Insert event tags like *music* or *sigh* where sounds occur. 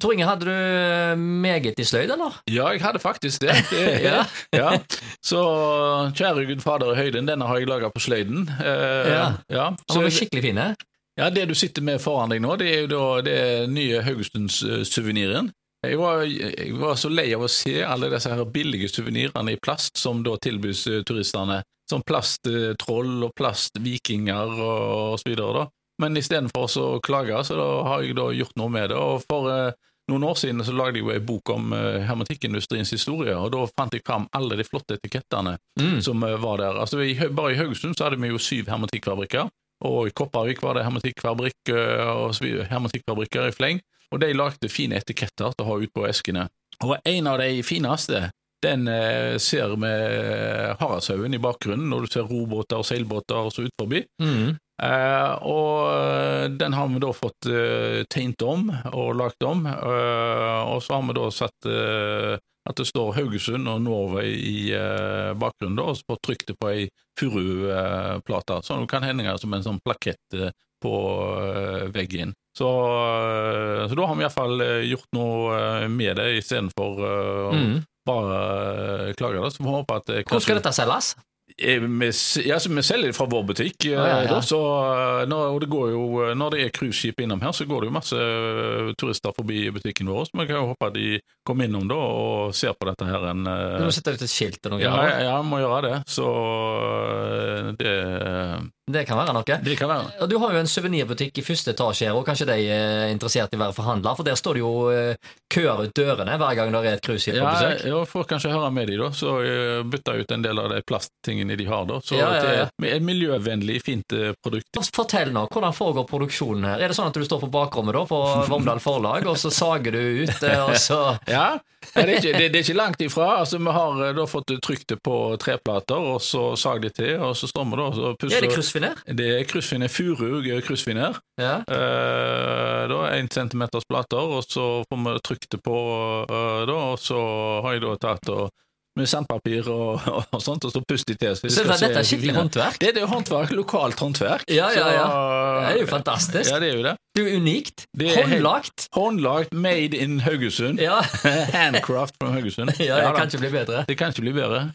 Tor Inge, hadde du eh, meget i sløyd, eller? Ja, jeg hadde faktisk det. det *laughs* ja. ja. Så kjære Gud Fader i høyden, denne har jeg laga på sløyden. Eh, Ja. ja. Han var skikkelig fine. Ja, Det du sitter med foran deg nå, det er jo da det nye Haugesunds-suveniren. Jeg, var- jeg var så lei av å se alle disse her billige suvenirene i plast som da tilbys eh, turistene. Som plasttroll og plastvikinger og så videre. da. Men istedenfor å klage, så har jeg da gjort noe med det. Og For eh, noen år siden så lagde jeg jo en bok om eh, hermetikkindustriens historie, og da fant jeg fram alle de flotte etikettene Mm. som eh, var der. Altså, i, bare i Haugesund så hadde vi jo syv hermetikkfabrikker. Og i Kopervik var det hermetikkfabrikk eh, hermetikkfabrikker i fleng. Og de lagde fine etiketter til å ha ut på eskene. Og en av de fineste, den eh, ser vi Haraldshaugen i bakgrunnen, når du ser robåter og seilbåter og så ut forbi. Mm. Eh, og eh, den har vi da fått eh, tegnet om og lagt om, eh, og så har vi da satt at det står Haugesund og Norway i bakgrunnen, da, og så trykt det på ei furuplate, så det kan henge som en sånn plakett på veggen. Så, så da har vi iallfall gjort noe med det, istedenfor uh, Mm. bare klage. det, Så vi håper at Hvor skal dette selges? Eh, Vi, ja, så vi selger det fra vår butikk. eh, ja, ja. Da, så eh, når, det går jo, eh, når det er cruiseskip innom her, så går det jo masse eh, turister forbi butikken vår. Så vi kan jo håpe at de kommer innom da og ser på dette her. En, eh, Du må sette ut et skilt eller noe. ja, vi ja, ja, må gjøre det. Så eh, det, Det kan være noe. det kan være. Og Du har jo en suvenirbutikk i første etasje, her, og kanskje de er interessert i å være forhandler? For der står det jo eh, køer ut dørene hver gang det er et cruiseskip på Ja, besøk. ja, får kanskje høre med de da, så eh, bytter jeg ut en del av de plasttingene de har da. Så Ja, ja, ja. til et miljøvennlig, fint eh, produkt. Fortell nå, hvordan foregår produksjonen her? Er det sånn at du står på bakrommet da, på *laughs* Vomdal forlag, og så sager du ut, eh, og så *laughs* Ja, det, er ikke, det, det er ikke langt ifra. Altså, Vi har eh, da fått trykt det på treplater, og så sag det til, og så står vi da og pusser. Er det kryssfiner? Det er kryssfiner, furu kryssfiner. Ja. Eh, da en centimeters plater, og så får vi trykt det på, eh, da, og så har jeg da tatt og med sandpapir og, *laughs* og sånt, og så pusset de til. Så, de Så dette er skikkelig fine. håndverk? Det, det er jo håndverk, lokalt håndverk. Ja, ja, ja. Det er jo fantastisk. Ja, det er jo det. Det er jo unikt. Det er Håndlagt. Håndlagt, made in Haugesund. Ja. *laughs* Handcraft fra Haugesund. *laughs* ja, det ja, kan ikke bli bedre. Det kan ikke bli bedre.